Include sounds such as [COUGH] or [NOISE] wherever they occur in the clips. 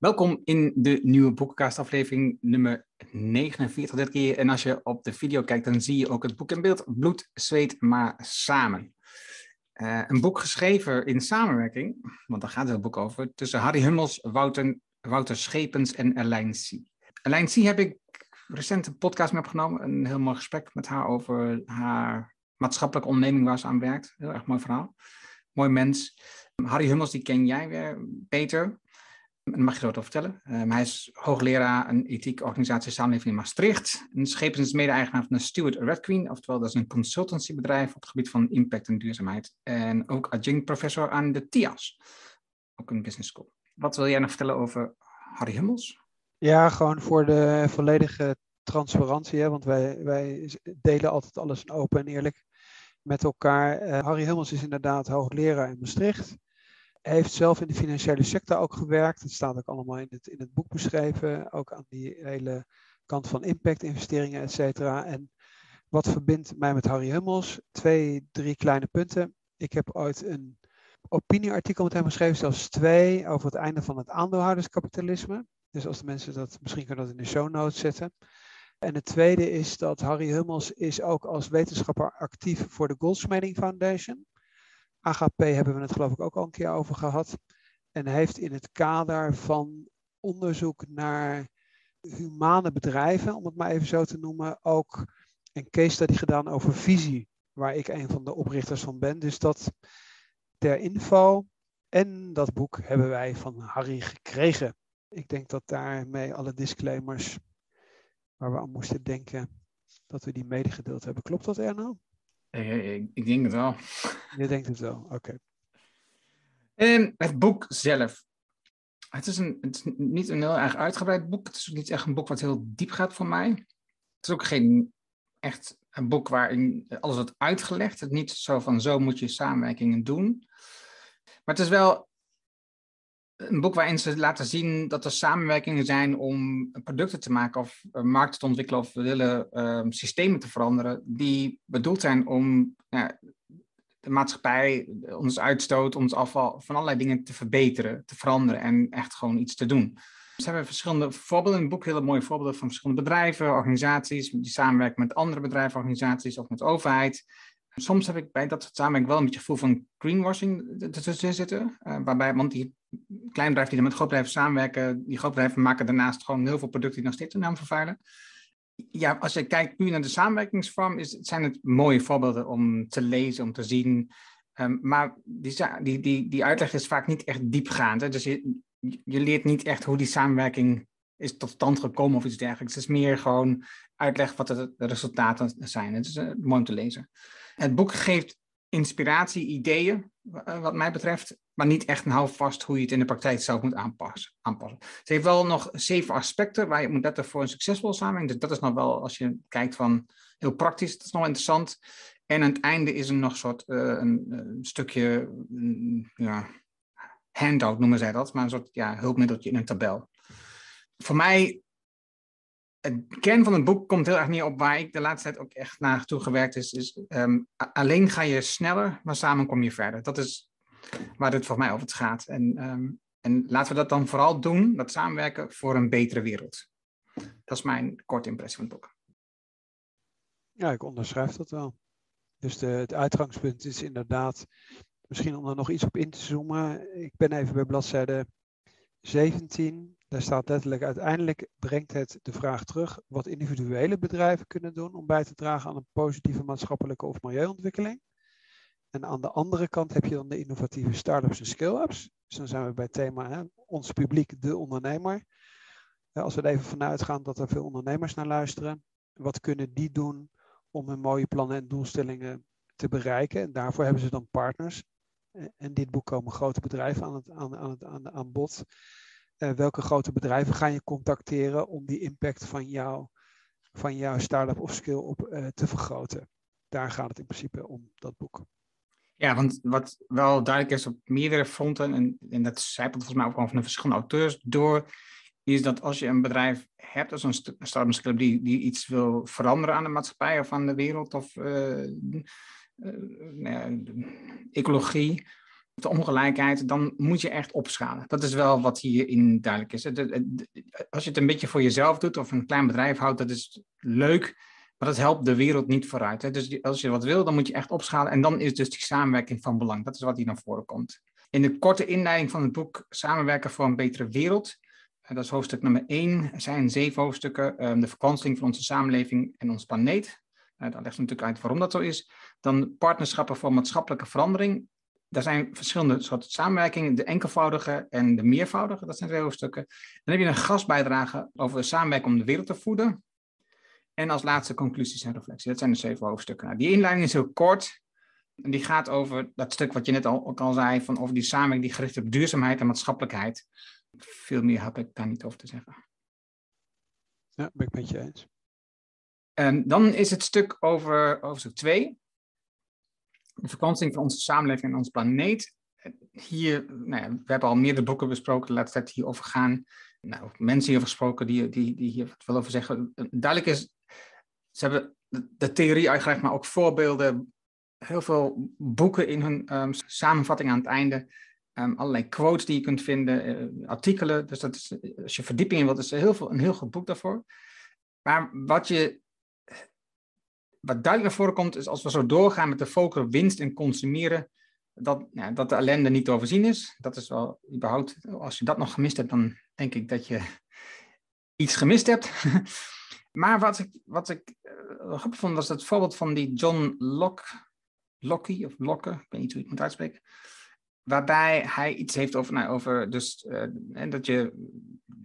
Welkom in de nieuwe boekenkastaflevering nummer 49 dit keer. En als je op de video kijkt, dan zie je ook het boek in beeld. Bloed, zweet, maar samen. Uh, een boek geschreven in samenwerking, want daar gaat het boek over, tussen Harry Hummels, Wouter, Wouter Schepens en Erlijn Sie. Erlijn Sie heb ik recent een podcast mee opgenomen. Een heel mooi gesprek met haar over haar maatschappelijke onderneming waar ze aan werkt. Heel erg mooi verhaal. Mooi mens. Harry Hummels, die ken jij weer beter. Mag je zo over vertellen. Um, hij is hoogleraar een ethiek organisatie samenleving in Maastricht. En Schepens is mede-eigenaar van de Stewart Red Queen, oftewel dat is een consultancybedrijf op het gebied van impact en duurzaamheid. En ook adjunct professor aan de TIAS, ook een business school. Wat wil jij nog vertellen over Harry Hummels? Ja, gewoon voor de volledige transparantie, hè, want wij, wij delen altijd alles open en eerlijk met elkaar. Uh, Harry Hummels is inderdaad hoogleraar in Maastricht. Hij heeft zelf in de financiële sector ook gewerkt. Dat staat ook allemaal in het, in het boek beschreven. Ook aan die hele kant van impact-investeringen, et cetera. En wat verbindt mij met Harry Hummels? Twee, drie kleine punten. Ik heb ooit een opinieartikel met hem geschreven, zelfs twee, over het einde van het aandeelhouderskapitalisme. Dus als de mensen dat, misschien kunnen dat in de show notes zetten. En het tweede is dat Harry Hummels is ook als wetenschapper actief voor de Goldsmeding Foundation. AGP hebben we het geloof ik ook al een keer over gehad. En heeft in het kader van onderzoek naar humane bedrijven, om het maar even zo te noemen, ook een case study gedaan over visie, waar ik een van de oprichters van ben. Dus dat ter info en dat boek hebben wij van Harry gekregen. Ik denk dat daarmee alle disclaimers waar we aan moesten denken, dat we die medegedeeld hebben. Klopt dat, Erno? Ik, ik denk het wel. Je denkt het wel, oké. En het boek zelf. Het is, een, het is niet een heel erg uitgebreid boek. Het is ook niet echt een boek wat heel diep gaat voor mij. Het is ook geen echt een boek waarin alles wordt uitgelegd. Het niet zo van zo moet je samenwerkingen doen. Maar het is wel een boek waarin ze laten zien dat er samenwerkingen zijn om producten te maken of markten te ontwikkelen of willen uh, systemen te veranderen die bedoeld zijn om de maatschappij, ons uitstoot, ons afval, van allerlei dingen te verbeteren, te veranderen en echt gewoon iets te doen. Ze hebben verschillende voorbeelden in het boek, hele mooie voorbeelden van verschillende bedrijven, organisaties, die samenwerken met andere bedrijven, organisaties of met overheid. Soms heb ik bij dat soort samenwerking wel een beetje gevoel van greenwashing tussen zitten. Uh, waarbij, want die kleine bedrijven die dan met grootbedrijven samenwerken, die grootbedrijven maken daarnaast gewoon heel veel producten die nog steeds hun naam vervuilen. Ja, als je kijkt nu naar de samenwerkingsvorm, is, zijn het mooie voorbeelden om te lezen, om te zien. Um, maar die, die, die, die uitleg is vaak niet echt diepgaand. Hè? Dus je, je leert niet echt hoe die samenwerking is tot stand gekomen of iets dergelijks. Het is meer gewoon uitleg wat de resultaten zijn. Het is uh, mooi om te lezen. Het boek geeft inspiratie, ideeën, uh, wat mij betreft, maar niet echt een houvast hoe je het in de praktijk zelf moet aanpassen. aanpassen. Ze heeft wel nog zeven aspecten waar je moet letten voor een succesvol samenwerking. Dus dat is nog wel, als je kijkt van heel praktisch, dat is nog interessant. En aan het einde is er nog soort uh, een, een, stukje ja, handout noemen zij dat, maar een soort ja, hulpmiddeltje in een tabel. Voor mij het kern van het boek komt heel erg neer op waar ik de laatste tijd ook echt naartoe gewerkt is. is um, alleen ga je sneller, maar samen kom je verder. Dat is waar het voor mij over gaat. En, um, en laten we dat dan vooral doen, dat samenwerken voor een betere wereld. Dat is mijn korte impressie van het boek. Ja, ik onderschrijf dat wel. Dus de, het uitgangspunt is inderdaad, misschien om er nog iets op in te zoomen. Ik ben even bij bladzijde 17. Daar staat letterlijk, uiteindelijk brengt het de vraag terug wat individuele bedrijven kunnen doen om bij te dragen aan een positieve maatschappelijke of milieuontwikkeling. En aan de andere kant heb je dan de innovatieve start-ups en scale-ups. Dus dan zijn we bij het thema, ons publiek, de ondernemer. Als we er even vanuit gaan dat er veel ondernemers naar luisteren, wat kunnen die doen om hun mooie plannen en doelstellingen te bereiken? En daarvoor hebben ze dan partners. In dit boek komen grote bedrijven aan, het, aan, aan, het, aan, aan bod. Uh, welke grote bedrijven ga je contacteren om die impact van, jou, van jouw start-up of skill op uh, te vergroten? Daar gaat het in principe om, dat boek. Ja, want wat wel duidelijk is op meerdere fronten, en, en dat zijpelt volgens mij ook van de verschillende auteurs door, is dat als je een bedrijf hebt, als een start-up die, die iets wil veranderen aan de maatschappij of aan de wereld of uh, ecologie, de ongelijkheid, dan moet je echt opschalen. Dat is wel wat hierin duidelijk is. Als je het een beetje voor jezelf doet of een klein bedrijf houdt, dat is leuk, maar dat helpt de wereld niet vooruit. Dus als je wat wil, dan moet je echt opschalen en dan is dus die samenwerking van belang. Dat is wat hier naar voren komt. In de korte inleiding van het boek Samenwerken voor een betere wereld, eh, dat is hoofdstuk nummer 1, er zijn zeven hoofdstukken, ehm, de verkwansing van onze samenleving en ons planeet. Daar legt ze natuurlijk uit waarom dat zo is. Dan partnerschappen voor maatschappelijke verandering. Daar zijn verschillende soorten samenwerkingen, de enkelvoudige en de meervoudige, dat zijn twee hoofdstukken. Dan heb je een gastbijdrage over de samenwerking om de wereld te voeden. En als laatste conclusies en reflectie. Dat zijn de zeven hoofdstukken. Nou, die inleiding is heel kort. En die gaat over dat stuk wat je net al, ook al zei, van over die samenwerking die gericht op duurzaamheid en maatschappelijkheid. Veel meer heb ik daar niet over te zeggen. Ja, ben ik met je eens. En dan is het stuk over hoofdstuk 2. De verkwansing van onze samenleving en ons planeet. Hier, nou ja, we hebben al meerdere boeken besproken, laatste tijd hierover gaan. Nou, mensen hierover gesproken die, die, die hier wat over zeggen. Duidelijk is, ze hebben de, theorie eigenlijk, maar ook voorbeelden, heel veel boeken in hun um, samenvatting aan het einde. Um, allerlei quotes die je kunt vinden, uh, artikelen. Dus dat is, als je verdieping in wilt, is er heel veel, een heel goed boek daarvoor. Maar wat je wat duidelijk naar voren komt, is als we zo doorgaan met de focus winst en consumeren, dat, ja, dat de ellende niet te overzien is. Dat is wel überhaupt, als je dat nog gemist hebt, dan denk ik dat je iets gemist hebt. [LAUGHS] maar wat ik, wat ik uh, grappig vond, was het voorbeeld van die John Locke, of Locke, ik weet niet hoe je het moet uitspreken. Waarbij hij iets heeft over, nou, over dus, uh, dat je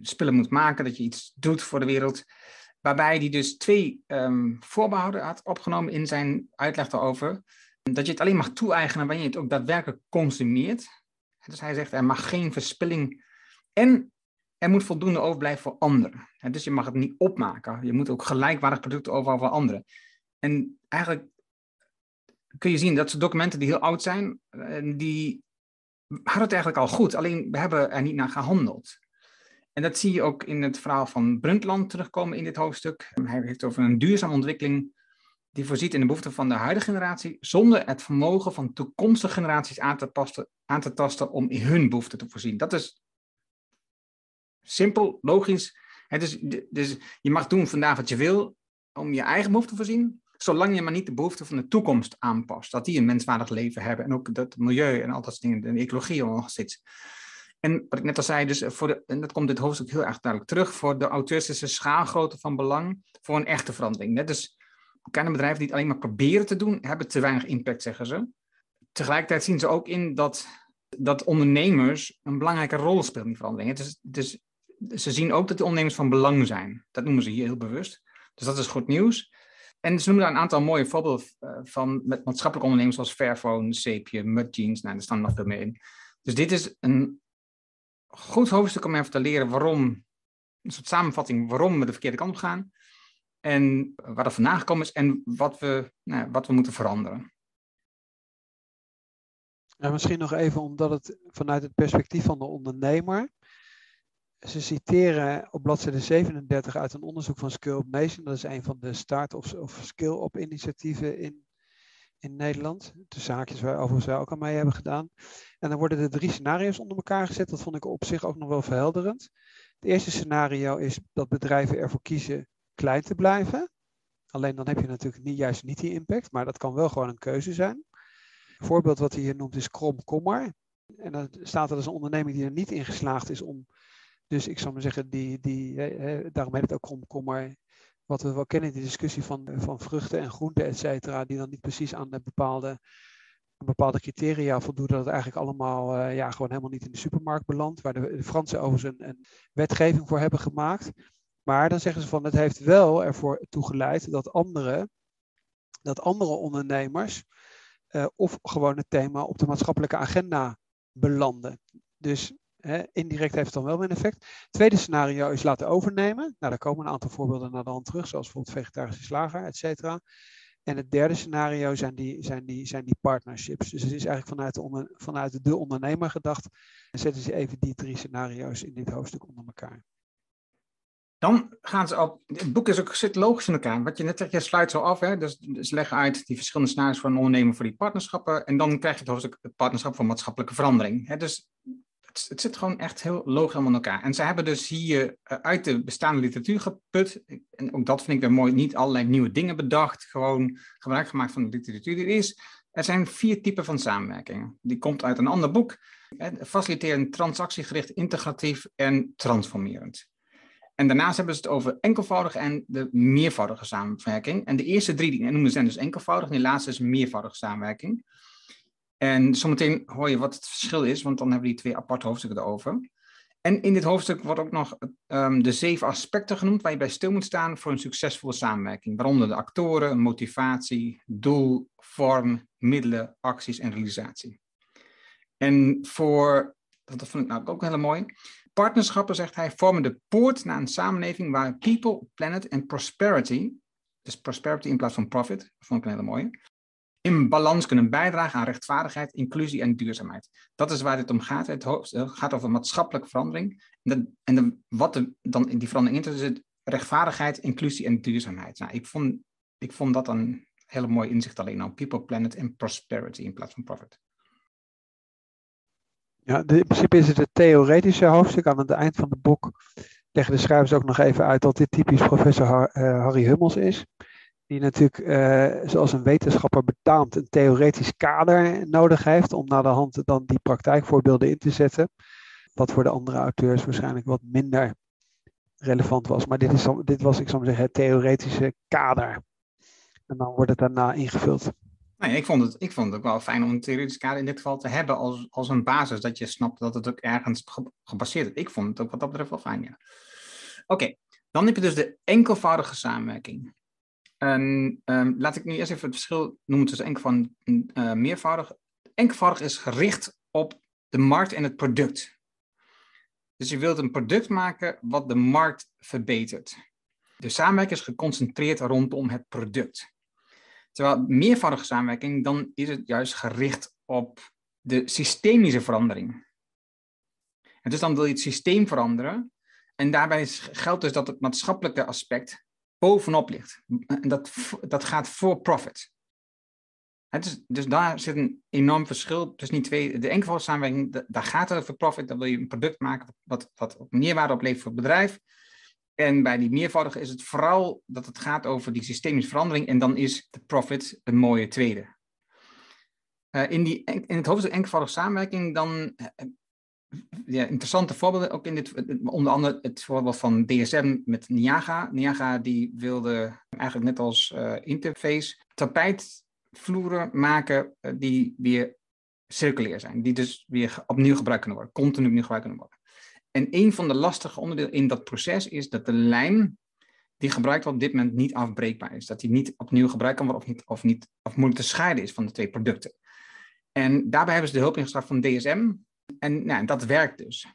spullen moet maken, dat je iets doet voor de wereld. Waarbij hij dus twee um, voorbehouden had opgenomen in zijn uitleg daarover. Dat je het alleen mag toe-eigenen wanneer je het ook daadwerkelijk consumeert. Dus hij zegt er mag geen verspilling en er moet voldoende overblijven voor anderen. Dus je mag het niet opmaken. Je moet ook gelijkwaardig producten overhouden voor anderen. En eigenlijk kun je zien dat ze documenten die heel oud zijn, die hadden het eigenlijk al goed. Alleen we hebben er niet naar gehandeld. En dat zie je ook in het verhaal van Brundtland terugkomen in dit hoofdstuk. Hij heeft over een duurzame ontwikkeling die voorziet in de behoeften van de huidige generatie, zonder het vermogen van toekomstige generaties aan te, passen, aan te tasten om in hun behoeften te voorzien. Dat is simpel, logisch. Dus je mag doen vandaag wat je wil om je eigen behoeften te voorzien, zolang je maar niet de behoeften van de toekomst aanpast. Dat die een menswaardig leven hebben en ook dat milieu en al dat soort dingen, de ecologie nog steeds en wat ik net al zei, dus voor de, en dat komt dit hoofdstuk heel erg duidelijk terug, voor de auteurs is de schaalgrootte van belang voor een echte verandering. Net dus kleine bedrijven die het alleen maar proberen te doen, hebben te weinig impact, zeggen ze. Tegelijkertijd zien ze ook in dat, dat ondernemers een belangrijke rol spelen in die verandering. Dus, dus ze zien ook dat de ondernemers van belang zijn. Dat noemen ze hier heel bewust. Dus dat is goed nieuws. En ze noemen daar een aantal mooie voorbeelden eh, van met maatschappelijke ondernemers zoals Fairphone, Sepia, Mud Jeans. Nou, daar staan nog veel meer in. Dus dit is een goed hoofdstuk om even te leren waarom, een soort samenvatting waarom we de verkeerde kant op gaan. En waar er vandaan gekomen is en wat we, nou, wat we moeten veranderen. En misschien nog even omdat het vanuit het perspectief van de ondernemer. Ze citeren op bladzijde 37 uit een onderzoek van Skill Up Nation. Dat is een van de start-ups of skill-up initiatieven in in Nederland. De zaakjes waar overigens wij ook al mee hebben gedaan. En dan worden er drie scenario's onder elkaar gezet. Dat vond ik op zich ook nog wel verhelderend. Het eerste scenario is dat bedrijven ervoor kiezen klein te blijven. Alleen dan heb je natuurlijk niet, juist niet die impact, maar dat kan wel gewoon een keuze zijn. Een voorbeeld wat hij hier noemt is kromkommer. En dan staat er dus een onderneming die er niet in geslaagd is om, dus ik zou maar zeggen, die, die, daarom heet het ook kromkommer, wat we wel kennen, die discussie van, van vruchten en groenten, et cetera, die dan niet precies aan de bepaalde, bepaalde criteria voldoen, dat het eigenlijk allemaal uh, ja, gewoon helemaal niet in de supermarkt belandt, waar de, Fransen overigens een, een wetgeving voor hebben gemaakt. Maar dan zeggen ze van, het heeft wel ervoor toegeleid dat andere, dat andere ondernemers uh, of gewoon het thema op de maatschappelijke agenda belanden. Dus indirect heeft het dan wel een effect. Tweede scenario is laten overnemen. Nou, daar komen een aantal voorbeelden naar de hand terug, zoals bijvoorbeeld vegetarische slager, et cetera. En het derde scenario zijn die, zijn, die, zijn die partnerships. Dus het is eigenlijk vanuit de, vanuit de ondernemer gedacht. En zetten ze even die drie scenario's in dit hoofdstuk onder elkaar. Dan gaan ze op. Het boek is ook zit logisch in elkaar. Wat je net zegt, je sluit zo af. Hè? Dus, dus leg uit die verschillende scenario's voor een ondernemer voor die partnerschappen. En dan krijg je het hoofdstuk het partnerschap voor maatschappelijke verandering. Hè? Dus het, het, zit gewoon echt heel logisch allemaal in elkaar. En ze hebben dus hier uh, uit de bestaande literatuur geput. En ook dat vind ik weer mooi. Niet allerlei nieuwe dingen bedacht. Gewoon gebruik gemaakt van de literatuur die er is. Er zijn vier typen van samenwerkingen. Die komt uit een ander boek. Faciliterend, transactiegericht, integratief en transformerend. En daarnaast hebben ze het over enkelvoudige en de meervoudige samenwerking. En de eerste drie die noemen zijn dus enkelvoudig en de laatste is meervoudige samenwerking. En zometeen hoor je wat het verschil is, want dan hebben we die twee aparte hoofdstukken erover. En in dit hoofdstuk wordt ook nog um, de zeven aspecten genoemd waar je bij stil moet staan voor een succesvolle samenwerking. Waaronder de actoren, motivatie, doel, vorm, middelen, acties en realisatie. En voor, dat vond ik nou ook heel mooi, partnerschappen, zegt hij, vormen de poort naar een samenleving waar people, planet en prosperity, dus prosperity in plaats van profit, vond ik een hele mooie, in balans kunnen bijdragen aan rechtvaardigheid, inclusie en duurzaamheid. Dat is waar dit om gaat. Het gaat over maatschappelijke verandering. En, en wat dan in die verandering in zit, rechtvaardigheid, inclusie en duurzaamheid. Nou, ik, vond, ik vond dat een hele mooi inzicht alleen al. People, planet en prosperity in plaats van profit. Ja, in principe is het het theoretische hoofdstuk. Aan het eind van het boek leggen de schrijvers ook nog even uit dat dit typisch professor eh, Harry Hummels is. Die natuurlijk, uh, zoals een wetenschapper betaamt, een theoretisch kader nodig heeft om naar de hand dan die praktijkvoorbeelden in te zetten. Wat voor de andere auteurs waarschijnlijk wat minder relevant was. Maar dit, is, dit was, ik zou zeggen, het theoretische kader. En dan wordt het daarna ingevuld. Nee, ik, vond het, ik vond het ook wel fijn om een theoretisch kader in dit geval te hebben als, als een basis, dat je snapt dat het ook ergens gebaseerd is. Ik vond het ook wat dat betreft wel fijn, ja. Oké, dan heb je dus de enkelvoudige samenwerking. En um, laat ik nu eerst even het verschil noemen tussen enkelvoudig en uh, meervoudig. Enkelvoudig is gericht op de markt en het product. Dus je wilt een product maken wat de markt verbetert. De samenwerking is geconcentreerd rondom het product. Terwijl meervoudige samenwerking, dan is het juist gericht op de systemische verandering. En dus dan wil je het systeem veranderen. En daarbij geldt dus dat het maatschappelijke aspect bovenop ligt. En dat, dat gaat voor profit. Dus, dus daar zit een enorm verschil tussen die twee. De enkelvoudige samenwerking, daar gaat het over profit. Dan wil je een product maken wat, wat meerwaarde oplevert voor het bedrijf. En bij die meervoudige is het vooral dat het gaat over die systemische verandering en dan is de profit een mooie tweede. Uh, in, die, in het hoofdstuk enkelvoudige samenwerking dan uh, ja, interessante voorbeelden, ook in dit, onder andere het voorbeeld van DSM met Niaga. Niaga die wilde eigenlijk net als uh, Interface tapijtvloeren maken die weer circulair zijn, die dus weer opnieuw gebruikt kunnen worden, continu opnieuw gebruikt kunnen worden. En een van de lastige onderdelen in dat proces is dat de lijm die gebruikt wordt op dit moment niet afbreekbaar is. Dat die niet opnieuw gebruikt kan worden of, niet, of, niet, of moeilijk te scheiden is van de twee producten. En daarbij hebben ze de hulp ingestart van DSM. En nou, dat werkt dus.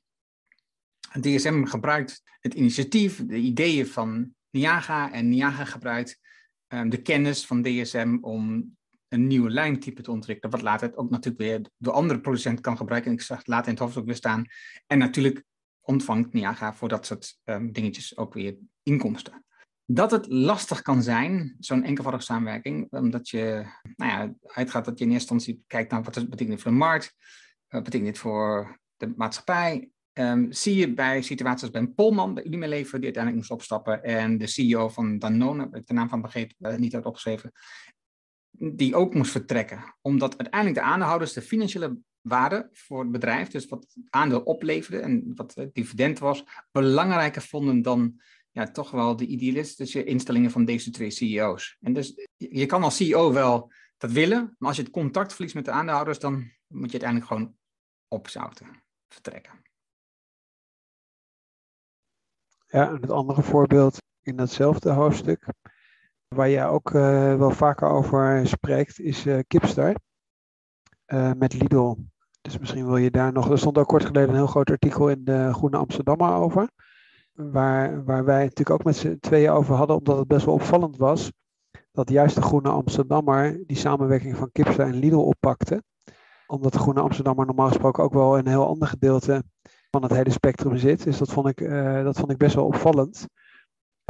DSM gebruikt het initiatief, de ideeën van Niaga. En Niaga gebruikt um, de kennis van DSM om een nieuwe lijntype te ontwikkelen. Wat later ook natuurlijk weer de andere producent kan gebruiken. En ik zag later in het hoofdstuk weer staan. En natuurlijk ontvangt Niaga voor dat soort um, dingetjes ook weer inkomsten. Dat het lastig kan zijn, zo'n enkelvoudige samenwerking, omdat je nou ja, uitgaat dat je in eerste instantie kijkt naar wat het betekent voor de markt, wat betekent dit voor de maatschappij. Um, zie je bij situaties als Ben Polman bij Unilever, die uiteindelijk moest opstappen, en de CEO van Danone, ik de naam van begreep, uh, niet had opgeschreven, die ook moest vertrekken. Omdat uiteindelijk de aandeelhouders de financiële waarde voor het bedrijf, dus wat aandeel opleverde en wat het dividend was, belangrijker vonden dan ja, toch wel de idealistische instellingen van deze twee CEO's. En dus je kan als CEO wel dat willen, maar als je het contact verliest met de aandeelhouders, dan moet je uiteindelijk gewoon opzouten, vertrekken. Ja, en het andere voorbeeld in datzelfde hoofdstuk, waar jij ook uh, wel vaker over spreekt, is uh, Kipstar. Uh, met Lidl dus misschien wil je daar nog. Er stond ook kort geleden een heel groot artikel in de Groene Amsterdammer over. Waar, waar wij natuurlijk ook met z'n tweeën over hadden, omdat het best wel opvallend was. Dat juist de Groene Amsterdammer die samenwerking van Kipster en Lidl oppakte. Omdat de Groene Amsterdammer normaal gesproken ook wel een heel ander gedeelte van het hele spectrum zit. Dus dat vond ik, uh, dat vond ik best wel opvallend.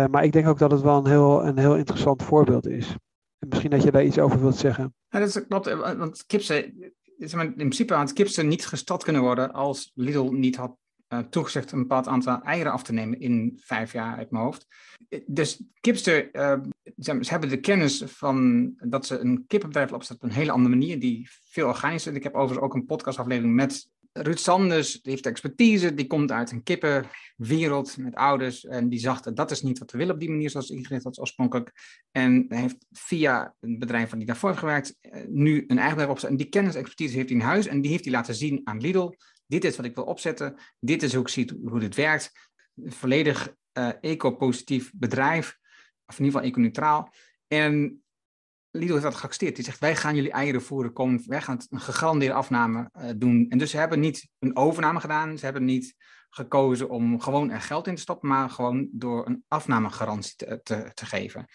maar ik denk ook dat het wel een heel, een heel interessant voorbeeld is. En misschien dat je daar iets over wilt zeggen. Ja, dat klopt, want kipsen, in principe had kipsen niet gestart kunnen worden als Lidl niet had toegezegd een bepaald aantal eieren af te nemen in vijf jaar uit mijn hoofd. Dus kipster, uh, ze, hebben de kennis van dat ze een kippenbedrijf opzetten op een hele andere manier, die veel organischer is. Ik heb overigens ook een podcastaflevering met Ruud Sanders, die heeft expertise, die komt uit een kippenwereld met ouders en die zag dat dat is niet wat we willen op die manier zoals ingericht was oorspronkelijk. En hij heeft via een bedrijf van die daarvoor heeft gewerkt, uh, nu een eigen bedrijf opgezet. En die kennis en expertise heeft hij in huis en die heeft hij laten zien aan Lidl dit is wat ik wil opzetten, dit is hoe ik zie hoe dit werkt. volledig uh, eco-positief bedrijf, of in ieder geval eco-neutraal. En Lidl heeft dat geaccepteerd. Die zegt, wij gaan jullie eieren voeren, kom, wij gaan een gegarandeerde afname uh, doen. En dus ze hebben niet een overname gedaan, ze hebben niet gekozen om gewoon er geld in te stoppen, maar gewoon door een afnamegarantie te, te, te geven.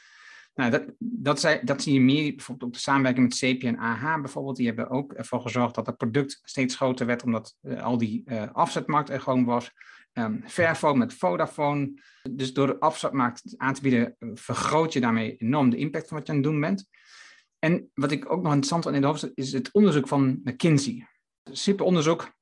Nou, dat, dat, dat zie je meer bijvoorbeeld op de samenwerking met CP en AH bijvoorbeeld. Die hebben ook ervoor gezorgd dat het product steeds groter werd, omdat uh, al die uh, afzetmarkt er gewoon was. Um, Fairphone met Vodafone. Dus door de afzetmarkt aan te bieden, uh, vergroot je daarmee enorm de impact van wat je aan het doen bent. En wat ik ook nog interessant vind in de hoofdstuk is het onderzoek van McKinsey. Super onderzoek,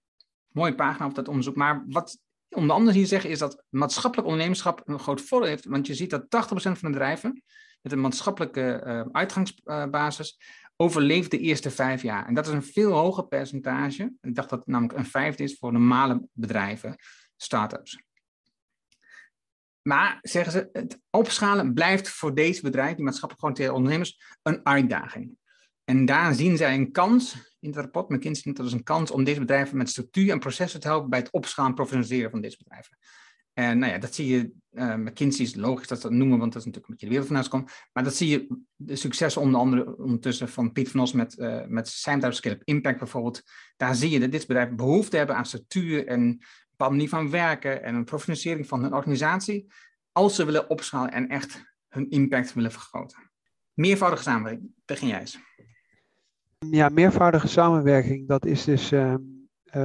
mooie pagina op dat onderzoek. Maar wat onder andere hier zeggen is dat maatschappelijk ondernemerschap een groot voordeel heeft. Want je ziet dat 80% van de bedrijven met een maatschappelijke uh, uitgangsbasis overleeft de eerste vijf jaar. En dat is een veel hoger percentage. Ik dacht dat het namelijk een vijfde is voor normale bedrijven, start-ups. Maar zeggen ze, het opschalen blijft voor deze bedrijven, die maatschappelijk georiënteerde ondernemers, een uitdaging. En daar zien zij een kans in het rapport. McKinsey dat is een kans om deze bedrijven met structuur en processen te helpen bij het opschalen en professionaliseren van deze bedrijven. En nou ja, dat zie je, uh, McKinsey is logisch dat ze dat noemen, want dat is natuurlijk een beetje de wereld vandaan komt. Maar dat zie je, de succes onder andere ondertussen van Piet van Os met, uh, met zijn Scale Impact bijvoorbeeld. Daar zie je dat dit bedrijf behoefte hebben aan structuur en een bepaalde manier van werken en een professionalisering van hun organisatie, als ze willen opschalen en echt hun impact willen vergroten. Meervoudige samenwerking, begin jij eens. Ja, meervoudige samenwerking, dat is dus uh,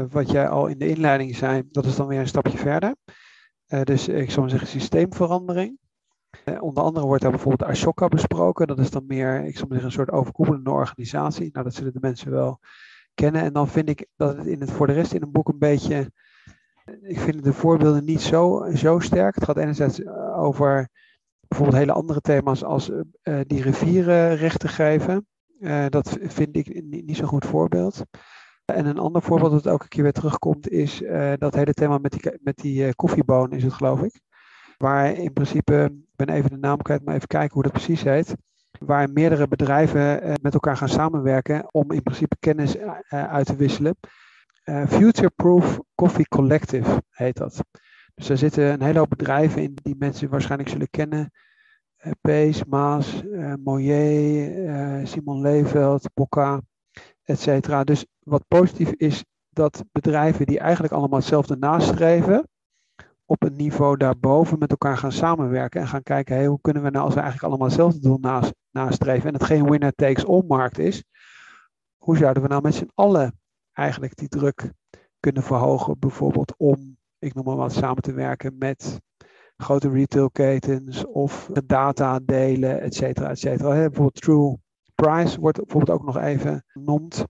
wat jij al in de inleiding zei, dat is dan weer een stapje verder. Uh, dus ik zou maar zeggen systeemverandering. Uh, onder andere wordt daar bijvoorbeeld Ashoka besproken. Dat is dan meer, ik zou zeggen, een soort overkoepelende organisatie. Nou, dat zullen de mensen wel kennen. En dan vind ik dat het in het voor de rest in een boek een beetje. Ik vind de voorbeelden niet zo, zo sterk. Het gaat enerzijds eh, over bijvoorbeeld hele andere thema's als die rivieren rechten geven. Dat vind ik niet zo'n goed voorbeeld. En een ander voorbeeld dat elke keer weer terugkomt is uh, dat hele thema met die, met die uh, koffieboon is het geloof ik. Waar in principe, ik ben even de naam kwijt, maar even kijken hoe dat precies heet. Waar meerdere bedrijven uh, met elkaar gaan samenwerken om in principe kennis uit te wisselen. Future Proof Coffee Collective heet dat. Dus er zitten een hele hoop bedrijven in die mensen waarschijnlijk zullen kennen. Pees, Maas, Moyer, Simon Leeveld, Bocca et cetera. Dus wat positief is dat bedrijven die eigenlijk allemaal hetzelfde nastreven, op een niveau daarboven met elkaar gaan samenwerken en gaan kijken, hoe kunnen we nou als we eigenlijk allemaal hetzelfde doel naast, nastreven en het geen winner takes all markt is, hoe zouden we nou met z'n allen eigenlijk die druk kunnen verhogen, bijvoorbeeld om, ik noem maar wat, samen te werken met grote retailketens of data delen, et cetera, et cetera. Bijvoorbeeld True Price wordt bijvoorbeeld ook nog even genoemd.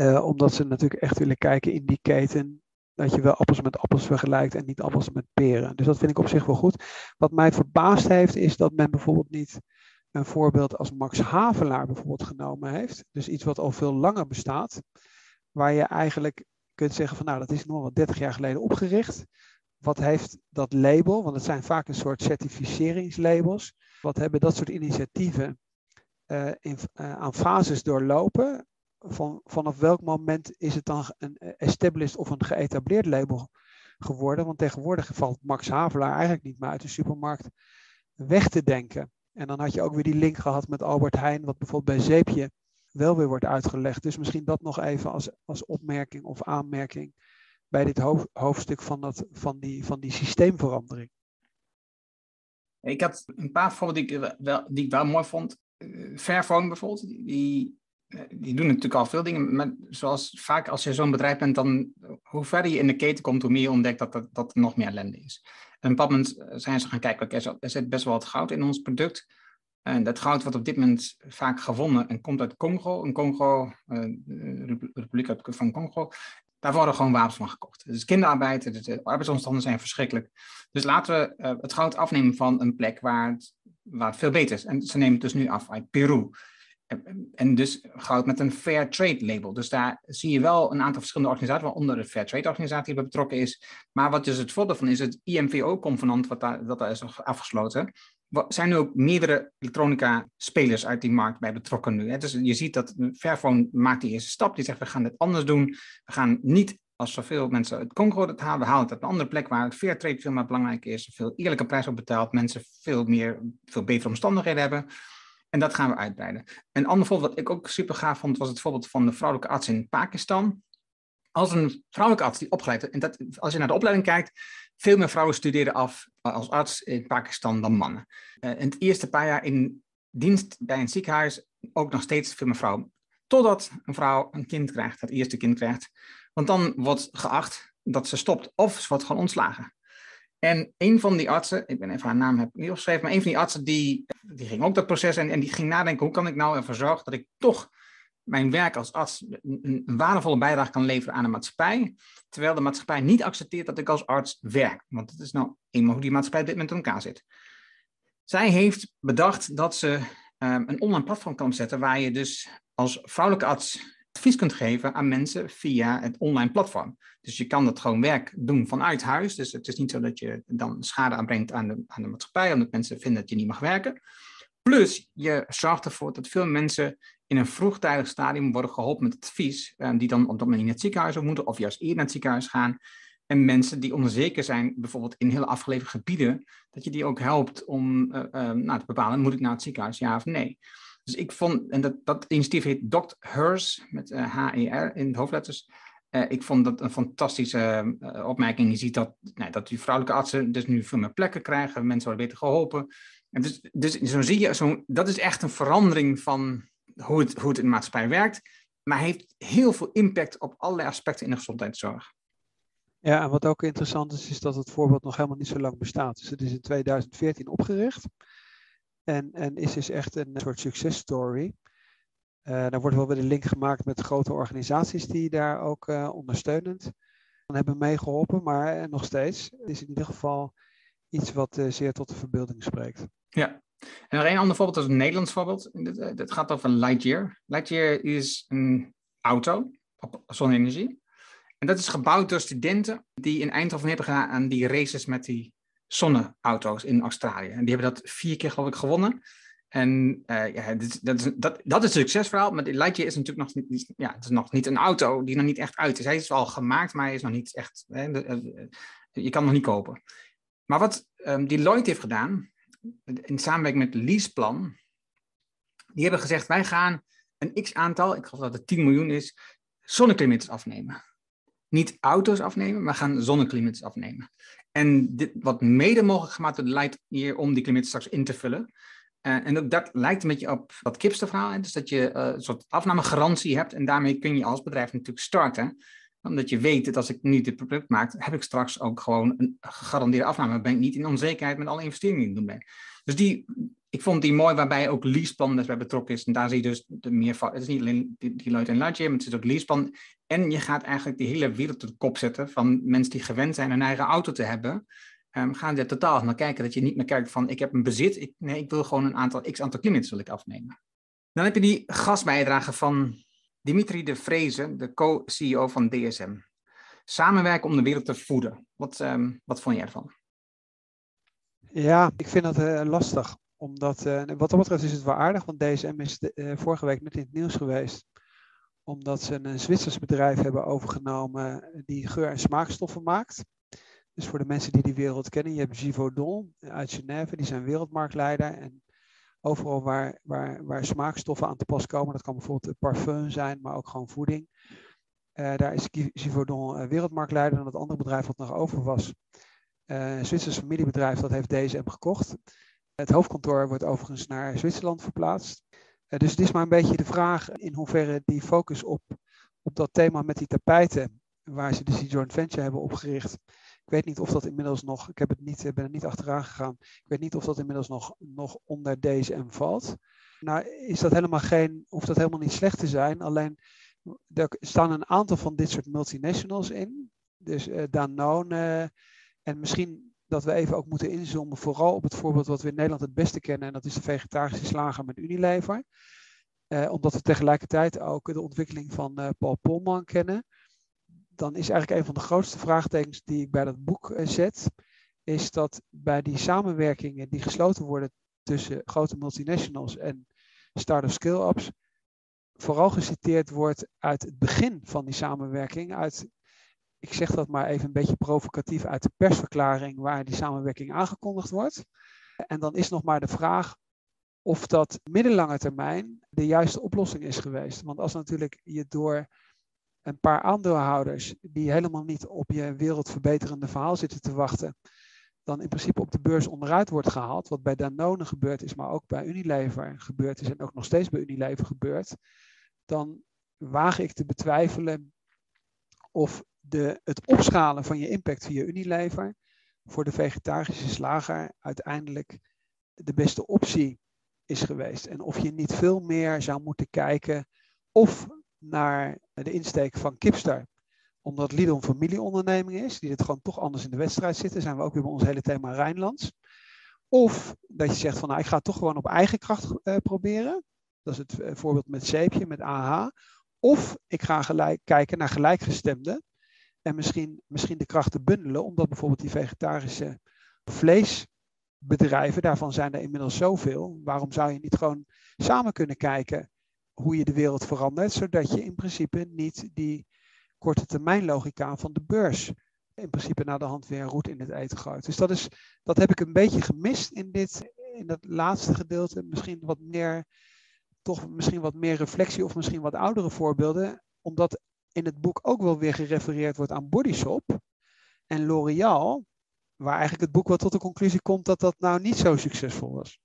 Uh, omdat ze natuurlijk echt willen kijken in die keten. Dat je wel appels met appels vergelijkt en niet appels met peren. Dus dat vind ik op zich wel goed. Wat mij verbaasd heeft, is dat men bijvoorbeeld niet een voorbeeld als Max Havelaar bijvoorbeeld genomen heeft. Dus iets wat al veel langer bestaat. Waar je eigenlijk kunt zeggen van nou, dat is nog wel 30 jaar geleden opgericht. Wat heeft dat label? Want het zijn vaak een soort certificeringslabels. Wat hebben dat soort initiatieven uh, in, uh, aan fases doorlopen. Van, vanaf welk moment is het dan een established of een geëtableerd label geworden? Want tegenwoordig valt Max Havelaar eigenlijk niet meer uit de supermarkt weg te denken. En dan had je ook weer die link gehad met Albert Heijn, wat bijvoorbeeld bij Zeepje wel weer wordt uitgelegd. Dus misschien dat nog even als, als opmerking of aanmerking bij dit hoofdstuk van, dat, van, die, van die systeemverandering. Ik had een paar voorbeelden die ik wel, die ik wel mooi vond. Fairphone bijvoorbeeld, die die doen natuurlijk al veel dingen, maar zoals vaak als je zo'n bedrijf bent, dan hoe verder je in de keten komt, hoe meer je ontdekt dat, dat, dat er nog meer ellende is. En op bepaald moment zijn ze gaan kijken, er zit best wel wat goud in ons product. En dat goud wordt op dit moment vaak gewonnen en komt uit Congo, een Congo, Republiek van Congo. Daar worden gewoon wapens van gekocht. Dus kinderarbeid, de arbeidsomstandigheden zijn verschrikkelijk. Dus laten we het goud afnemen van een plek waar het, waar het veel beter is. En ze nemen het dus nu af uit Peru. En dus goud met een Fair Trade label. Dus daar zie je wel een aantal verschillende organisaties, waaronder de Fair Trade organisatie bij betrokken is. Maar wat dus het voordeel van is, het IMVO-convenant wat daar, dat daar is afgesloten, zijn nu ook meerdere elektronica-spelers uit die markt bij betrokken nu. Dus je ziet dat Fairphone maakt die eerste stap. Die zegt, we gaan dit anders doen. We gaan niet als zoveel mensen het Congo het halen, we halen het uit een andere plek waar het fair trade veel meer belangrijk is, veel eerlijke prijs op betaald, mensen veel meer, veel betere omstandigheden hebben. En dat gaan we uitbreiden. Een ander voorbeeld wat ik ook super gaaf vond, was het voorbeeld van de vrouwelijke arts in Pakistan. Als een vrouwelijke arts die opgeleid en dat, als je naar de opleiding kijkt, veel meer vrouwen studeren af als arts in Pakistan dan mannen. Uh, in het eerste paar jaar in dienst bij een ziekenhuis ook nog steeds veel meer vrouwen. Totdat een vrouw een kind krijgt, het eerste kind krijgt. Want dan wordt geacht dat ze stopt of ze wordt gewoon ontslagen. En een van die artsen, ik ben even haar naam heb niet opgeschreven, maar een van die artsen die, die ging ook dat proces en, en die ging nadenken, hoe kan ik nou ervoor zorgen dat ik toch mijn werk als arts een, een, waardevolle bijdrage kan leveren aan de maatschappij, terwijl de maatschappij niet accepteert dat ik als arts werk. Want het is nou eenmaal hoe die maatschappij dit met elkaar zit. Zij heeft bedacht dat ze um, een online platform kan zetten waar je dus als vrouwelijke arts advies kunt geven aan mensen via het online platform. Dus je kan dat gewoon werk doen vanuit huis. Dus het is niet zo dat je dan schade aanbrengt aan de, aan de maatschappij, omdat mensen vinden dat je niet mag werken. Plus, je zorgt ervoor dat veel mensen in een vroegtijdig stadium worden geholpen met advies, eh, die dan op dat moment in het ziekenhuis moeten, of juist eerder naar het ziekenhuis gaan. En mensen die onzeker zijn, bijvoorbeeld in heel afgelegen gebieden, dat je die ook helpt om uh, uh, nou, te bepalen, moet ik naar het ziekenhuis, ja of nee. Dus ik vond, en dat, dat initiatief heet Dr. Hers, met H-E-R in de hoofdletters. Uh, ik vond dat een fantastische uh, opmerking. Je ziet dat, nou, dat die vrouwelijke artsen dus nu veel meer plekken krijgen, mensen worden beter geholpen. En dus, dus zo zie je, zo, dat is echt een verandering van hoe het, hoe het in de maatschappij werkt. Maar heeft heel veel impact op allerlei aspecten in de gezondheidszorg. Ja, en wat ook interessant is, is dat het voorbeeld nog helemaal niet zo lang bestaat. Dus het is in 2014 opgericht. En, en is dus echt een soort success story. Uh, daar wordt wel weer de link gemaakt met grote organisaties die daar ook uh, ondersteunend hebben meegeholpen. Maar uh, nog steeds is in ieder geval iets wat zeer tot de verbeelding spreekt. Ja, en nog een ander voorbeeld, dat is een Nederlands voorbeeld. Dat gaat over Lightyear. Lightyear is een auto op zonne-energie. En dat is gebouwd door studenten die in Eindhoven hebben gedaan aan die races met die zonneauto's in Australië. En die hebben dat vier keer, geloof ik, gewonnen. En uh, ja, dit, dat, is, dat, dat is een succesverhaal, maar Lightyear is natuurlijk nog niet, ja, het is nog niet een auto die nog niet echt uit is. Hij is wel gemaakt, maar hij is nog niet echt, hè, de, de, je kan nog niet kopen. Maar wat um, Deloitte heeft gedaan, in samenwerking met Leaseplan, die hebben gezegd, wij gaan een x-aantal, ik geloof dat het 10 miljoen is, zonneklimates afnemen. Niet auto's afnemen, maar gaan zonneklimates afnemen. En dit wordt mede mogelijk gemaakt de Light hier om die klimaat straks in te vullen. Uh, en ook dat lijkt een beetje op wat Kipster Dus dat je uh, een soort afnamegarantie hebt. En daarmee kun je als bedrijf natuurlijk starten. Omdat je weet dat als ik nu dit product maak, heb ik straks ook gewoon een gegarandeerde afname. Ben ik niet in onzekerheid met alle investeringen die ik doen ben. Dus die, ik vond die mooi, waarbij ook Leaseplan bij betrokken is. En daar zie je dus de meer. Het is niet alleen Leute en Lightyear, maar het is ook Leaseplan. En je gaat eigenlijk die hele wereld op de kop zetten van mensen die gewend zijn een eigen auto te hebben. Um, gaan er totaal naar kijken dat je niet meer kijkt van ik heb een bezit. Ik, nee, ik wil gewoon een aantal x aantal kilometers wil ik afnemen. Dan heb je die gasbijdrage van Dimitri de Vreese, de co-CEO van DSM. Samenwerken om de wereld te voeden. Wat, um, wat vond jij ervan? Ja, ik vind dat uh, lastig. Omdat, uh, wat dat betreft is het wel aardig, want DSM is de, uh, vorige week net in het nieuws geweest. Omdat ze een Zwitsers bedrijf hebben overgenomen die geur- en smaakstoffen maakt. Dus voor de mensen die die wereld kennen, je hebt Givaudan uit Genève, die zijn wereldmarktleider. En overal waar, waar, waar smaakstoffen aan te pas komen, dat kan bijvoorbeeld parfum zijn, maar ook gewoon voeding. daar is Givaudan wereldmarktleider en het andere bedrijf wat nog over was, een Zwitsers familiebedrijf dat heeft DSM gekocht. Het hoofdkantoor wordt overigens naar Zwitserland verplaatst. dus het is maar een beetje de vraag in hoeverre die focus op, op dat thema met die tapijten, waar ze dus die joint venture hebben opgericht. Ik weet niet of dat inmiddels nog, ik heb het niet, ben er niet achteraan gegaan, ik weet niet of dat inmiddels nog, nog onder DSM valt. Nou is dat helemaal geen, hoeft dat helemaal niet slecht te zijn, alleen er staan een aantal van dit soort multinationals in. Dus uh, Danone en misschien dat we even ook moeten inzoomen, vooral op het voorbeeld wat we in Nederland het beste kennen, en dat is de vegetarische slager met Unilever. Uh, omdat we tegelijkertijd ook de ontwikkeling van uh, Paul Polman kennen. Dan is eigenlijk een van de grootste vraagtekens die ik bij dat boek zet, is dat bij die samenwerkingen die gesloten worden tussen grote multinationals en start-up scale-ups, vooral geciteerd wordt uit het begin van die samenwerking, uit, ik zeg dat maar even een beetje provocatief, uit de persverklaring waar die samenwerking aangekondigd wordt. En dan is nog maar de vraag of dat middellange termijn de juiste oplossing is geweest. Want als natuurlijk je door een paar aandeelhouders die helemaal niet op je wereldverbeterende verhaal zitten te wachten, dan in principe op de beurs onderuit wordt gehaald, wat bij Danone gebeurd is, maar ook bij Unilever gebeurd is en ook nog steeds bij Unilever gebeurt, dan waag ik te betwijfelen of de, het opschalen van je impact via Unilever voor de vegetarische slager uiteindelijk de beste optie is geweest. En of je niet veel meer zou moeten kijken of naar de insteek van Kipstar omdat Lidl een familieonderneming is, die het gewoon toch anders in de wedstrijd zitten, zijn we ook weer bij ons hele thema Rijnlands. Of dat je zegt van nou, ik ga toch gewoon op eigen kracht uh, proberen. Dat is het uh, voorbeeld met Zeepje, met AH. Of ik ga gelijk kijken naar gelijkgestemden. En misschien, misschien de krachten bundelen, omdat bijvoorbeeld die vegetarische vleesbedrijven, daarvan zijn er inmiddels zoveel. Waarom zou je niet gewoon samen kunnen kijken hoe je de wereld verandert, zodat je in principe niet die korte termijn logica van de beurs in principe naar de hand weer een route in het eten gooit. Dus dat, is, dat heb ik een beetje gemist in, dit, in dat laatste gedeelte. Misschien wat meer, toch misschien wat meer reflectie of misschien wat oudere voorbeelden. Omdat in het boek ook wel weer gerefereerd wordt aan Bodyshop en L'Oreal. Waar eigenlijk het boek wel tot de conclusie komt dat dat nou niet zo succesvol was.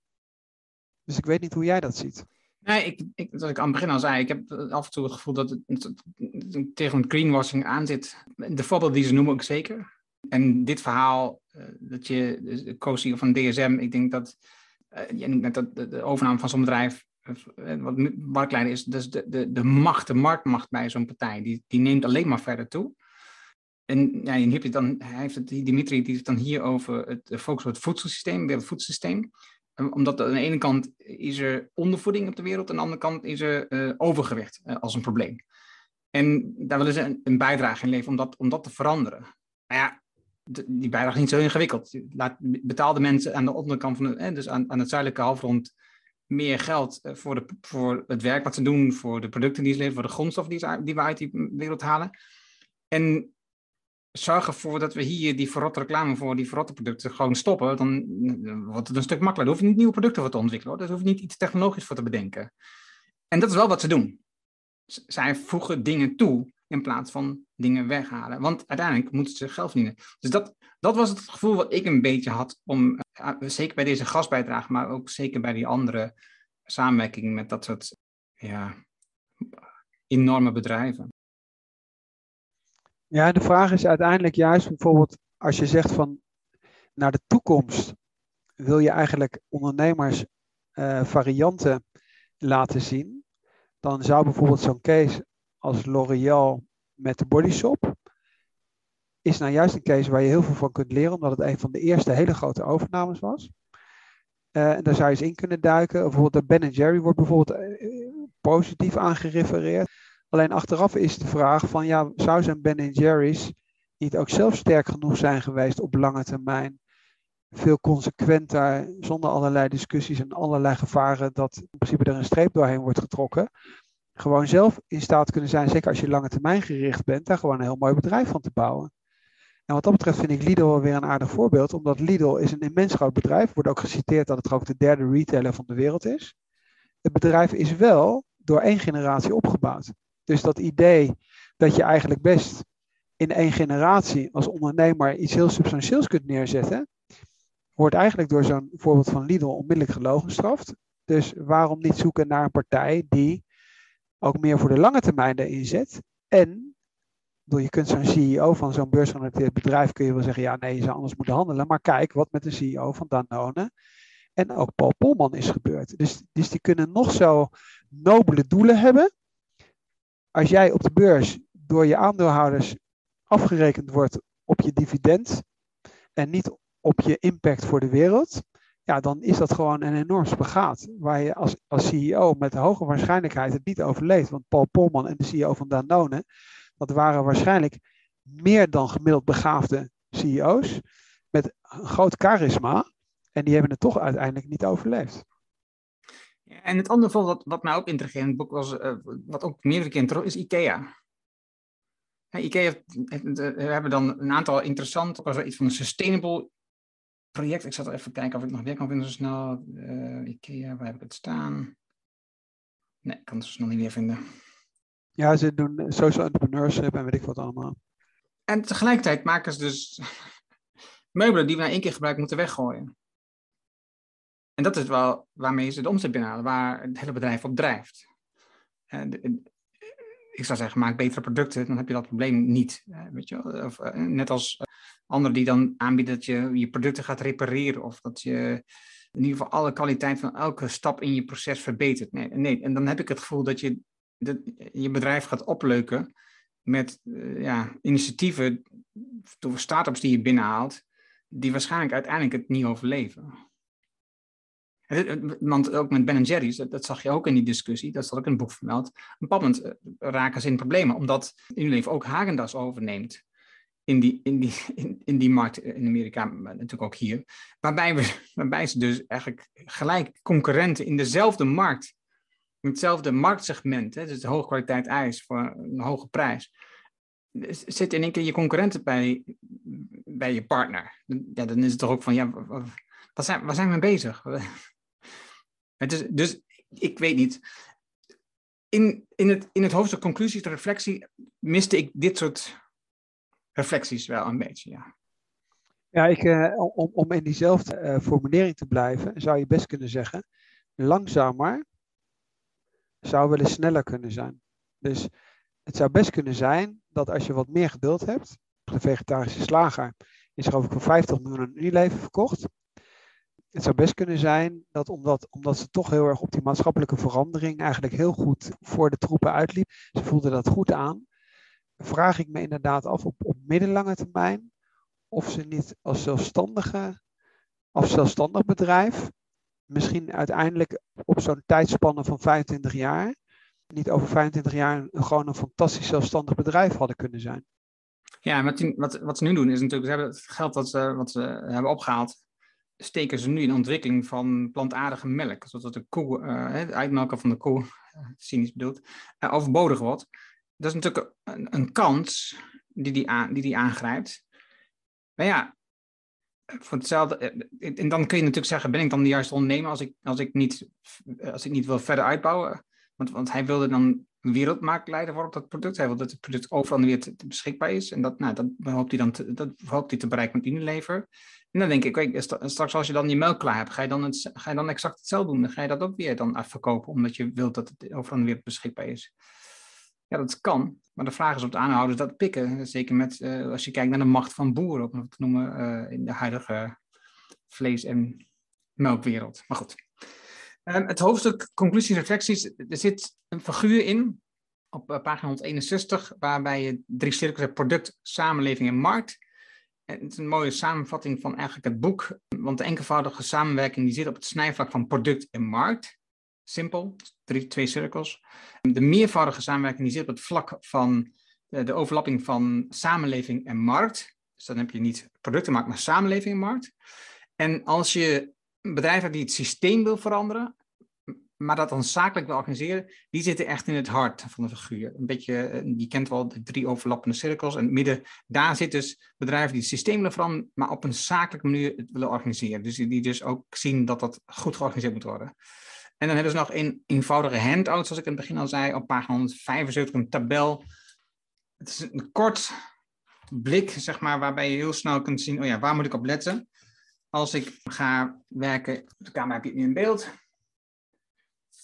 Dus ik weet niet hoe jij dat ziet. Nee, ik, ik, zoals ik aan het begin al zei, ik heb af en toe het gevoel dat het, het tegen een greenwashing aan zit. De voorbeelden die ze noemen ook zeker. En dit verhaal, uh, dat je, de co van DSM, ik denk dat, uh, noemt dat de, overname van zo'n bedrijf, wat marktleider is, dus de, de, de macht, de marktmacht bij zo'n partij, die, die neemt alleen maar verder toe. En ja, het dan, heeft het, Dimitri, die het dan hier over het focus op het voedselsysteem, het voedselsysteem omdat aan de ene kant is er ondervoeding op de wereld, aan de andere kant is er uh, overgewicht uh, als een probleem. En daar willen ze een, bijdrage in leveren om dat, om dat te veranderen. Nou ja, die bijdrage is niet zo ingewikkeld. Laat betaalde mensen aan de onderkant van de, dus aan, aan het zuidelijke halfrond meer geld uh, voor, de, voor het werk wat ze doen, voor de producten die ze leveren, voor de grondstoffen die, die we uit die wereld halen. En zorg ervoor dat we hier die verrotte reclame voor die verrotte producten gewoon stoppen, dan wordt het een stuk makkelijker. Dan hoef je niet nieuwe producten voor te ontwikkelen. Hoor. Daar hoef je niet iets technologisch voor te bedenken. En dat is wel wat ze doen. Zij voegen dingen toe in plaats van dingen weghalen. Want uiteindelijk moeten ze geld verdienen. Dus dat, dat was het gevoel wat ik een beetje had om, eh, zeker bij deze gastbijdrage, maar ook zeker bij die andere samenwerking met dat soort ja, enorme bedrijven. Ja, de vraag is uiteindelijk juist bijvoorbeeld als je zegt van naar de toekomst wil je eigenlijk ondernemers uh, varianten laten zien, dan zou bijvoorbeeld zo'n case als L'Oreal met de Bodyshop is nou juist een case waar je heel veel van kunt leren, omdat het een van de eerste hele grote overnames was. Uh, en daar zou je eens in kunnen duiken. Bijvoorbeeld de Ben Jerry wordt bijvoorbeeld uh, positief aan gerefereerd. Alleen achteraf is de vraag van ja, zou zijn Ben Jerry's niet ook zelf sterk genoeg zijn geweest op lange termijn? Veel consequenter, zonder allerlei discussies en allerlei gevaren, dat in principe er een streep doorheen wordt getrokken. Gewoon zelf in staat kunnen zijn, zeker als je lange termijn gericht bent, daar gewoon een heel mooi bedrijf van te bouwen. En wat dat betreft vind ik Lidl weer een aardig voorbeeld, omdat Lidl is een immens groot bedrijf. Wordt ook geciteerd dat het ook de derde retailer van de wereld is. Het bedrijf is wel door één generatie opgebouwd. Dus dat idee dat je eigenlijk best in één generatie als ondernemer iets heel substantieels kunt neerzetten, wordt eigenlijk door zo'n voorbeeld van Lidl onmiddellijk gelogenstraft. Dus waarom niet zoeken naar een partij die ook meer voor de lange termijn erin zet? En door je kunt zo'n CEO van zo'n beursgenoteerd bedrijf kun je wel zeggen, ja nee, je zou anders moeten handelen. Maar kijk wat met de CEO van Danone en ook Paul Polman is gebeurd. Dus, dus die kunnen nog zo nobele doelen hebben. Als jij op de beurs door je aandeelhouders afgerekend wordt op je dividend en niet op je impact voor de wereld, ja, dan is dat gewoon een enorm spagaat. Waar je als, als CEO met hoge waarschijnlijkheid het niet overleeft. Want Paul Polman en de CEO van Danone, dat waren waarschijnlijk meer dan gemiddeld begaafde CEO's met een groot charisma. En die hebben het toch uiteindelijk niet overleefd. en het andere voorbeeld wat, wat mij ook intrigeerde in het boek was, uh, wat ook meerdere keer terug is IKEA. IKEA, we hebben dan een aantal interessante, iets van een sustainable project. Ik zat even kijken of ik nog weer kan vinden zo snel. Uh, IKEA, waar heb ik het staan? Nee, ik kan het zo snel niet meer vinden. Ja, ze doen social entrepreneurship en weet ik wat allemaal. En tegelijkertijd maken ze dus [LAUGHS] meubelen die we na één keer gebruiken moeten weggooien. En dat is wel waarmee ze de omzet binnenhalen, waar het hele bedrijf op drijft. ik zou zeggen, maak betere producten, dan heb je dat probleem niet. Weet je? Of, eh, net als anderen die dan aanbieden dat je je producten gaat repareren of dat je in ieder geval alle kwaliteit van elke stap in je proces verbetert. Nee, nee. en dan heb ik het gevoel dat je je bedrijf gaat opleuken met uh, ja, initiatieven door start-ups die je binnenhaalt, die waarschijnlijk uiteindelijk het niet overleven. Want ook met Ben Jerry's, dat, zag je ook in die discussie, dat staat ook in het boek vermeld. Een bepaald eh, raken ze in problemen, omdat Unilever ook Hagendas overneemt in die, in die, [LAUGHS] in, in die markt in Amerika, maar natuurlijk ook hier. Waarbij, we, [LAUGHS] waarbij ze dus eigenlijk gelijk concurrenten in dezelfde markt, in hetzelfde marktsegment, hè, dus de hoge kwaliteit ijs voor een hoge prijs, zitten in één keer je concurrenten bij, bij je partner. Ja, dan is het toch ook van, ja, wat zijn, waar zijn we mee bezig? [LAUGHS] Het is, dus ik weet niet. In, in, het, in het hoofdstuk conclusies, de reflectie, miste ik dit soort reflecties wel een beetje, ja. Ja, ik, uh, om, om in diezelfde uh, formulering te blijven, zou je best kunnen zeggen, langzamer zou wel eens sneller kunnen zijn. Dus het zou best kunnen zijn dat als je wat meer geduld hebt, de vegetarische slager is geloof ik voor 50 miljoen een Unilever verkocht. Het zou best kunnen zijn dat omdat, omdat ze toch heel erg op die maatschappelijke verandering eigenlijk heel goed voor de troepen uitliep, ze voelden dat goed aan, vraag ik me inderdaad af op, op middellange termijn of ze niet als zelfstandige, als zelfstandig bedrijf, misschien uiteindelijk op zo'n tijdspanne van 25 jaar, niet over 25 jaar gewoon een fantastisch zelfstandig bedrijf hadden kunnen zijn. Ja, wat, wat, ze nu doen is natuurlijk, ze hebben het geld dat ze, wat ze hebben opgehaald, steken ze nu in ontwikkeling van plantaardige melk. Zodat de koe, uh, het uitmelken van de koe, [LAUGHS] cynisch bedoeld, uh, overbodig wordt dat is natuurlijk een, een kans die die, die aangrijpt. Maar ja, voor hetzelfde. Eh, en dan kun je natuurlijk zeggen: ben ik dan de juiste ondernemer als ik, als ik, niet, als ik niet wil verder uitbouwen? Want, want hij wilde dan wereldmarktleider worden op dat product. Hij wil dat het product overal weer beschikbaar is. En dat, nou, dat hoopt hij dan te, dat hoopt hij te bereiken met Unilever. En dan denk ik, kijk, straks als je dan die melk klaar hebt, ga je dan, het, ga je dan exact hetzelfde doen. Dan ga je dat ook weer dan afverkopen, omdat je wilt dat het overal weer beschikbaar is. Ja, dat kan. Maar de vraag is of de aanhouders dat pikken. Zeker met, uh, als je kijkt naar de macht van boeren, om het te noemen, uh, in de huidige vlees- en melkwereld. Maar goed. Um, het hoofdstuk conclusies reflecties. Er zit een figuur in op uh, pagina 161, waarbij je drie cirkels hebt: product, samenleving en markt. En het is een mooie samenvatting van eigenlijk het boek. Want de enkelvoudige samenwerking die zit op het snijvlak van product en markt. Simpel, drie, twee cirkels. De meervoudige samenwerking die zit op het vlak van de, de overlapping van samenleving en markt. Dus dan heb je niet productenmarkt, maar samenleving en markt. En als je een bedrijf hebt die het systeem wil veranderen, maar dat dan zakelijk wil organiseren, die zitten echt in het hart van de figuur. Een beetje, eh, je kent wel de drie overlappende cirkels. En midden, daar zitten dus bedrijven die het systeem willen veranderen, maar op een zakelijke manier willen organiseren. Dus die dus ook zien dat dat goed georganiseerd moet worden. En dan hebben ze nog een eenvoudige handout, zoals ik in het begin al zei, op pagina 175, een tabel. Het is een kort blik, zeg maar, waarbij je heel snel kunt zien, oh ja, waar moet ik op letten? Als ik ga werken, de camera heb je het nu in beeld.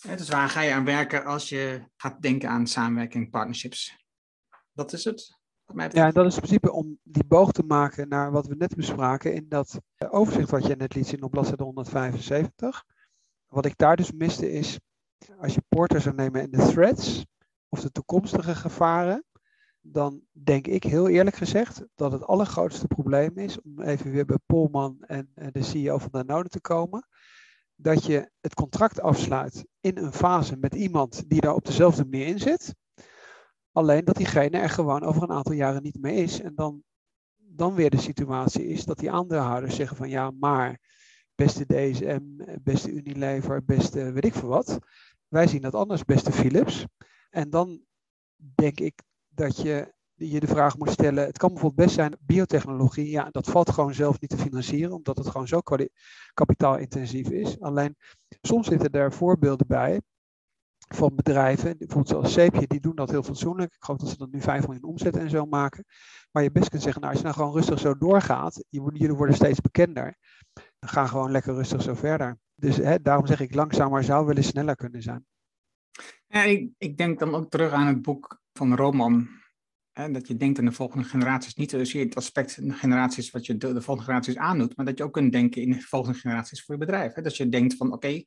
dus waar ga je aan werken als je gaat denken aan samenwerking, partnerships? Dat is het. Ja, dat is in principe om die boog te maken naar wat we net bespraken in dat overzicht wat je net liet zien op bladzijde 175. Wat ik daar dus miste is, als je Porter zou nemen in de threats of de toekomstige gevaren, dan denk ik heel eerlijk gezegd dat het allergrootste probleem is, om even weer bij Polman en de CEO van Danone te komen, dat je het contract afsluit in een fase met iemand die daar op dezelfde manier in zit. Alleen dat diegene er gewoon over een aantal jaren niet meer is. En dan, dan weer de situatie is dat die aandeelhouders zeggen van ja, maar beste DSM, beste Unilever, beste weet ik veel wat. Wij zien dat anders, beste Philips. En dan denk ik dat je je de vraag moet stellen. Het kan bijvoorbeeld best zijn, biotechnologie, ja, dat valt gewoon zelf niet te financieren, omdat het gewoon zo kapitaalintensief is. Alleen soms zitten er voorbeelden bij van bedrijven, bijvoorbeeld zoals Seepje, die doen dat heel fatsoenlijk. Ik geloof dat ze dan nu 5 miljoen omzet en zo maken. Maar je best kunt zeggen, nou, als je nou gewoon rustig zo doorgaat, jullie worden steeds bekender, dan ga gewoon lekker rustig zo verder. Dus hè, daarom zeg ik, langzamer zou wel eens sneller kunnen zijn. Ja, ik, ik denk dan ook terug aan het boek van Roman. Hè, dat je denkt aan de volgende generaties. Niet zozeer het aspect de generaties wat je de, de, volgende generaties aandoet, maar dat je ook kunt denken in de volgende generaties voor je bedrijf. Hè. Dat je denkt van oké,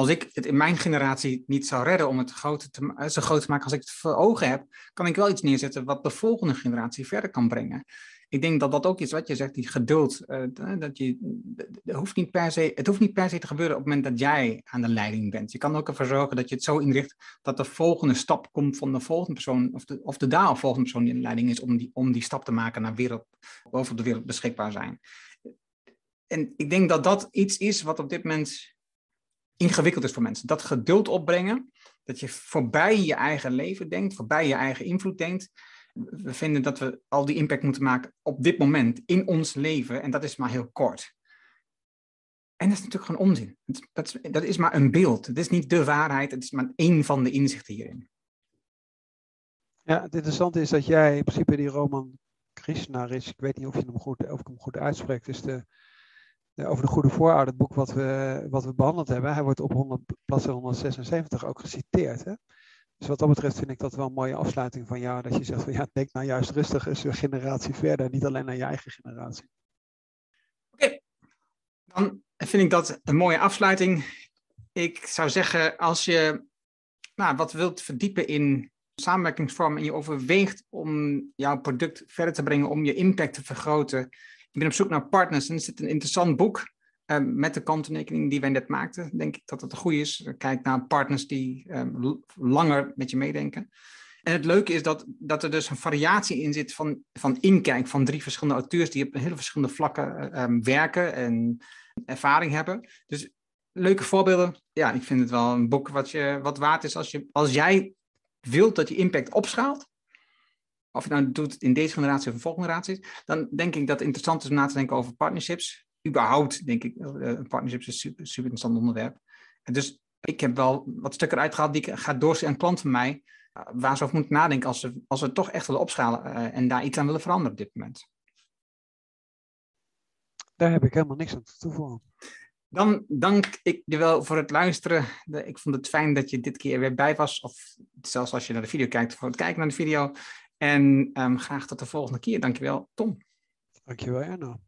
als ik het in mijn generatie niet zou redden om het groot te, eh, zo groot te maken als ik het voor ogen heb, kan ik wel iets neerzetten wat de volgende generatie verder kan brengen. Ik denk dat dat ook is wat je zegt, die geduld. Uh, dat je, hoeft niet per se, het hoeft niet per se te gebeuren op het moment dat jij aan de leiding bent. Je kan ook ervoor zorgen dat je het zo inricht dat de volgende stap komt van de volgende persoon, of de, of de volgende persoon die in de leiding is, om die, om die stap te maken naar wereld, boven de wereld beschikbaar zijn. En ik denk dat dat iets is wat op dit moment ingewikkeld is voor mensen. Dat geduld opbrengen, dat je voorbij je eigen leven denkt, voorbij je eigen invloed denkt. We vinden dat we al die impact moeten maken op dit moment in ons leven en dat is maar heel kort. En dat is natuurlijk gewoon onzin. Dat is, dat is maar een beeld. Het is niet de waarheid, het is maar één van de inzichten hierin. Ja, het interessante is dat jij in principe die Roman Krishna is, ik weet niet of, je hem goed, of ik hem goed uitspreek, is de over de goede voorouder, het boek wat we, wat we behandeld hebben. Hij wordt op 100, bladzijde 176 ook geciteerd. Hè? Dus wat dat betreft vind ik dat wel een mooie afsluiting van jou. Dat je zegt van ja, denk nou juist rustig eens een generatie verder. Niet alleen naar je eigen generatie. Oké, dan vind ik dat een mooie afsluiting. Ik zou zeggen, als je nou, wat wilt verdiepen in samenwerkingsvormen en je overweegt om jouw product verder te brengen, om je impact te vergroten, ik ben op zoek naar partners en er zit een interessant boek um, met de kanttekening die wij net maakten. Denk ik dat het een goede is. Kijk naar partners die um, langer met je meedenken. En het leuke is dat, dat er dus een variatie in zit van, van inkijk van drie verschillende auteurs die op hele verschillende vlakken um, werken en ervaring hebben. Dus leuke voorbeelden. Ja, ik vind het wel een boek wat, je, wat waard is als, je, als jij wilt dat je impact opschaalt of je nou doet in deze generatie of de volgende generatie, dan denk ik dat het interessant is om na te denken over partnerships. Überhaupt denk ik, uh, partnerships is een super, super interessant onderwerp. En dus ik heb wel wat stukken eruit gehaald die ik ga doorzien aan klanten van mij, uh, waar ze over moeten nadenken als ze, als ze toch echt willen opschalen uh, en daar iets aan willen veranderen op dit moment. Daar heb ik helemaal niks aan toe voegen. Dan dank ik je wel voor het luisteren. Ik vond het fijn dat je dit keer weer bij was. Of zelfs als je naar de video kijkt, voor het kijken naar de video. En um, graag tot de volgende keer. Dankjewel, Tom. Dankjewel, Erno.